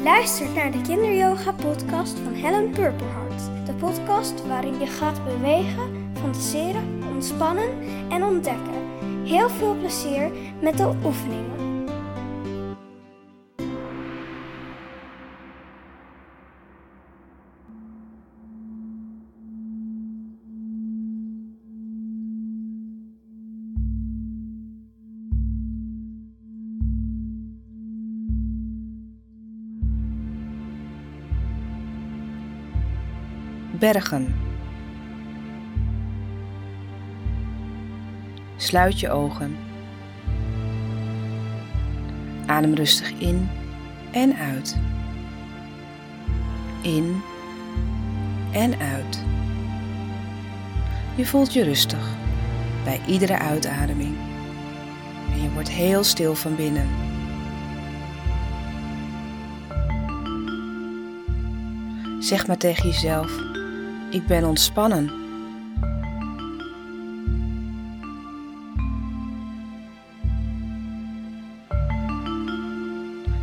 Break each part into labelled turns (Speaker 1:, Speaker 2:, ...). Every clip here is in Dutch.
Speaker 1: Je luistert naar de Kinderyoga podcast van Helen Purperhart. De podcast waarin je gaat bewegen, fantaseren, ontspannen en ontdekken. Heel veel plezier met de oefeningen.
Speaker 2: Bergen. Sluit je ogen. Adem rustig in en uit. In en uit. Je voelt je rustig bij iedere uitademing. En je wordt heel stil van binnen. Zeg maar tegen jezelf: Ik ben ontspannen.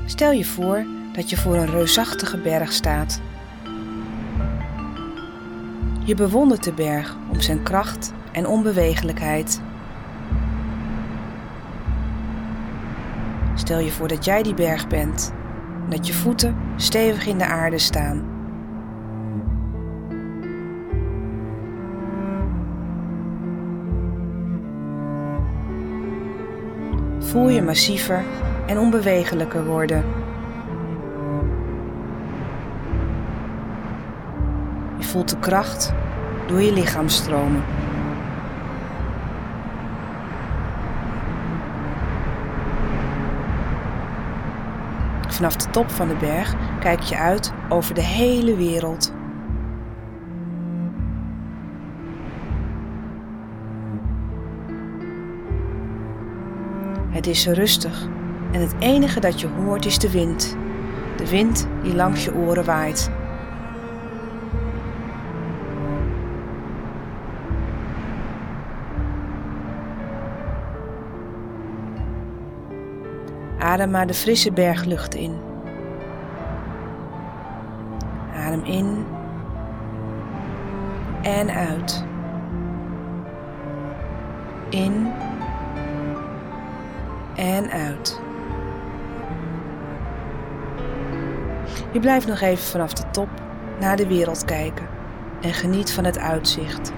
Speaker 2: Stel je voor dat je voor een reusachtige berg staat. Je bewondert de berg om zijn kracht en onbewegelijkheid. Stel je voor dat jij die berg bent en dat je voeten stevig in de aarde staan. Voel je massiever en onbewegelijker worden. Je voelt de kracht door je lichaam stromen. Vanaf de top van de berg kijk je uit over de hele wereld. Het is rustig en het enige dat je hoort is de wind. De wind die langs je oren waait. Adem maar de frisse berglucht in. Adem in en uit. In en uit. Je blijft nog even vanaf de top naar de wereld kijken en geniet van het uitzicht.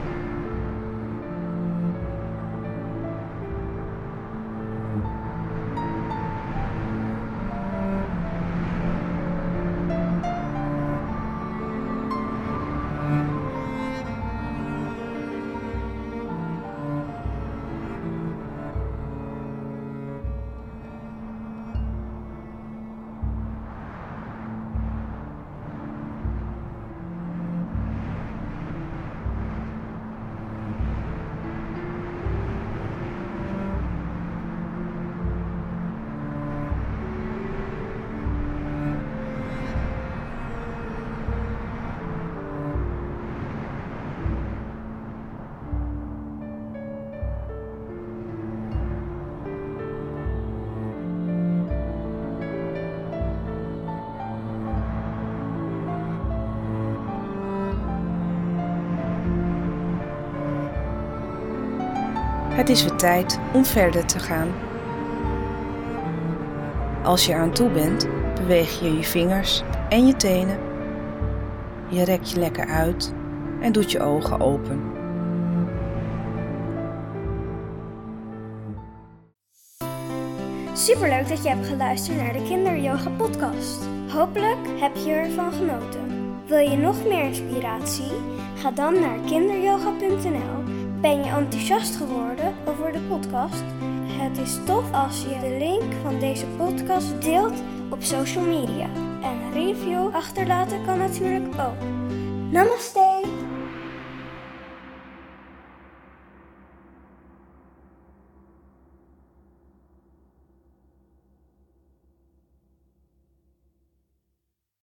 Speaker 2: Het is weer tijd om verder te gaan. Als je aan toe bent, beweeg je je vingers en je tenen. Je rekt je lekker uit en doet je ogen open.
Speaker 1: Superleuk dat je hebt geluisterd naar de Kinderyoga podcast. Hopelijk heb je ervan genoten. Wil je nog meer inspiratie? Ga dan naar kinderyoga.nl. Ben je enthousiast geworden over de podcast? Het is tof als je de link van deze podcast deelt op social media. En review achterlaten kan natuurlijk ook. Namaste!